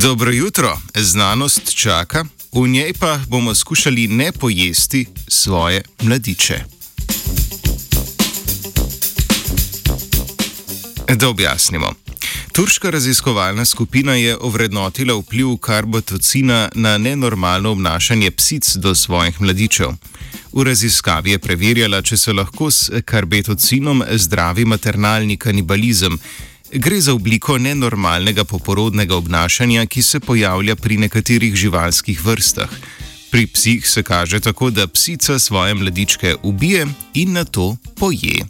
Dobro jutro, znanost čaka, v njej pa bomo skušali ne pojesti svoje mladiče. Da objasnimo. Turška raziskovalna skupina je ovrednotila vpliv karbotocina na nenormalno obnašanje psic do svojih mladičev. V raziskavi je preverjala, če se lahko s karbetocinom zdravi maternalni kanibalizem. Gre za obliko nenormalnega poporodnega obnašanja, ki se pojavlja pri nekaterih živalskih vrstah. Pri psih se kaže tako, da psica svoje mladičke ubije in na to poje.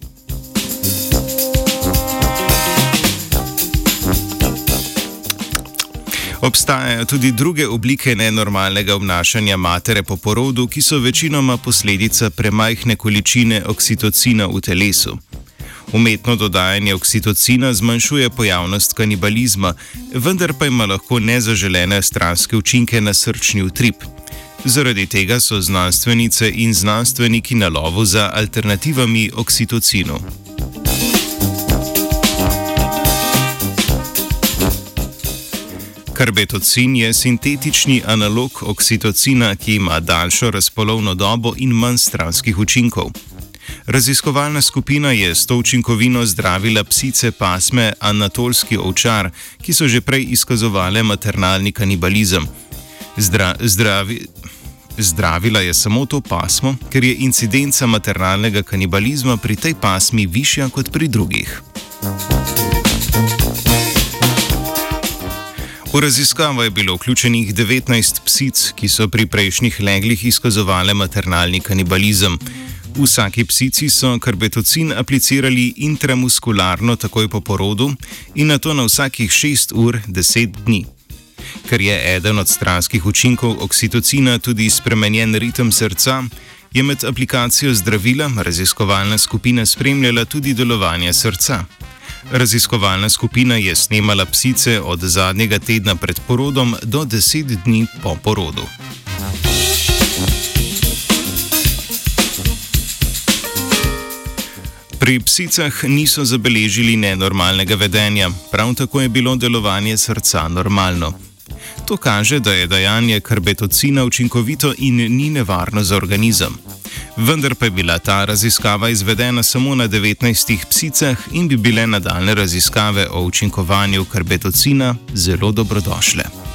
Obstajajo tudi druge oblike nenormalnega obnašanja matere po porodu, ki so večinoma posledica premajhne količine oksitocina v telesu. Umetno dodajanje oksitocina zmanjšuje pojavnost kanibalizma, vendar pa ima lahko nezaželene stranske učinke na srčni utrip. Zaradi tega so znanstvenice in znanstveniki na lovu za alternativami oksitocinu. Karbetocin je sintetični analog oksitocina, ki ima daljšo razpolovno dobo in manj stranskih učinkov. Raziskovalna skupina je s to učinkovino zdravila psice pasme Anatolski ovčar, ki so že prej izkazovale maternalni kanibalizem. Zdra, zdravi, zdravila je samo to pasmo, ker je incidenca maternalnega kanibalizma pri tej pasmi višja kot pri drugih. V raziskavo je bilo vključenih 19 psic, ki so pri prejšnjih leglih izkazovale maternalni kanibalizem. Vsaki psici so karbetocin aplicirali intramuskularno takoj po porodu in na to na vsakih 6 ur 10 dni. Ker je eden od stranskih učinkov oksitocina tudi spremenjen ritem srca, je med aplikacijo zdravila raziskovalna skupina spremljala tudi delovanje srca. Raziskovalna skupina je snemala psice od zadnjega tedna pred porodom do 10 dni po porodu. Pri psicah niso zabeležili nenormalnega vedenja, prav tako je bilo delovanje srca normalno. To kaže, da je dajanje karbetocina učinkovito in ni nevarno za organizem. Vendar pa je bila ta raziskava izvedena samo na 19 psicah in bi bile nadaljne raziskave o učinkovanju karbetocina zelo dobrodošle.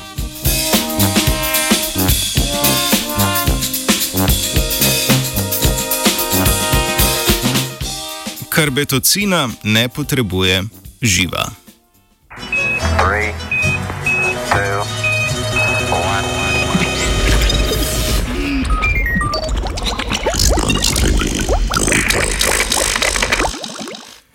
Karbetocina ne potrebuje živa. Three.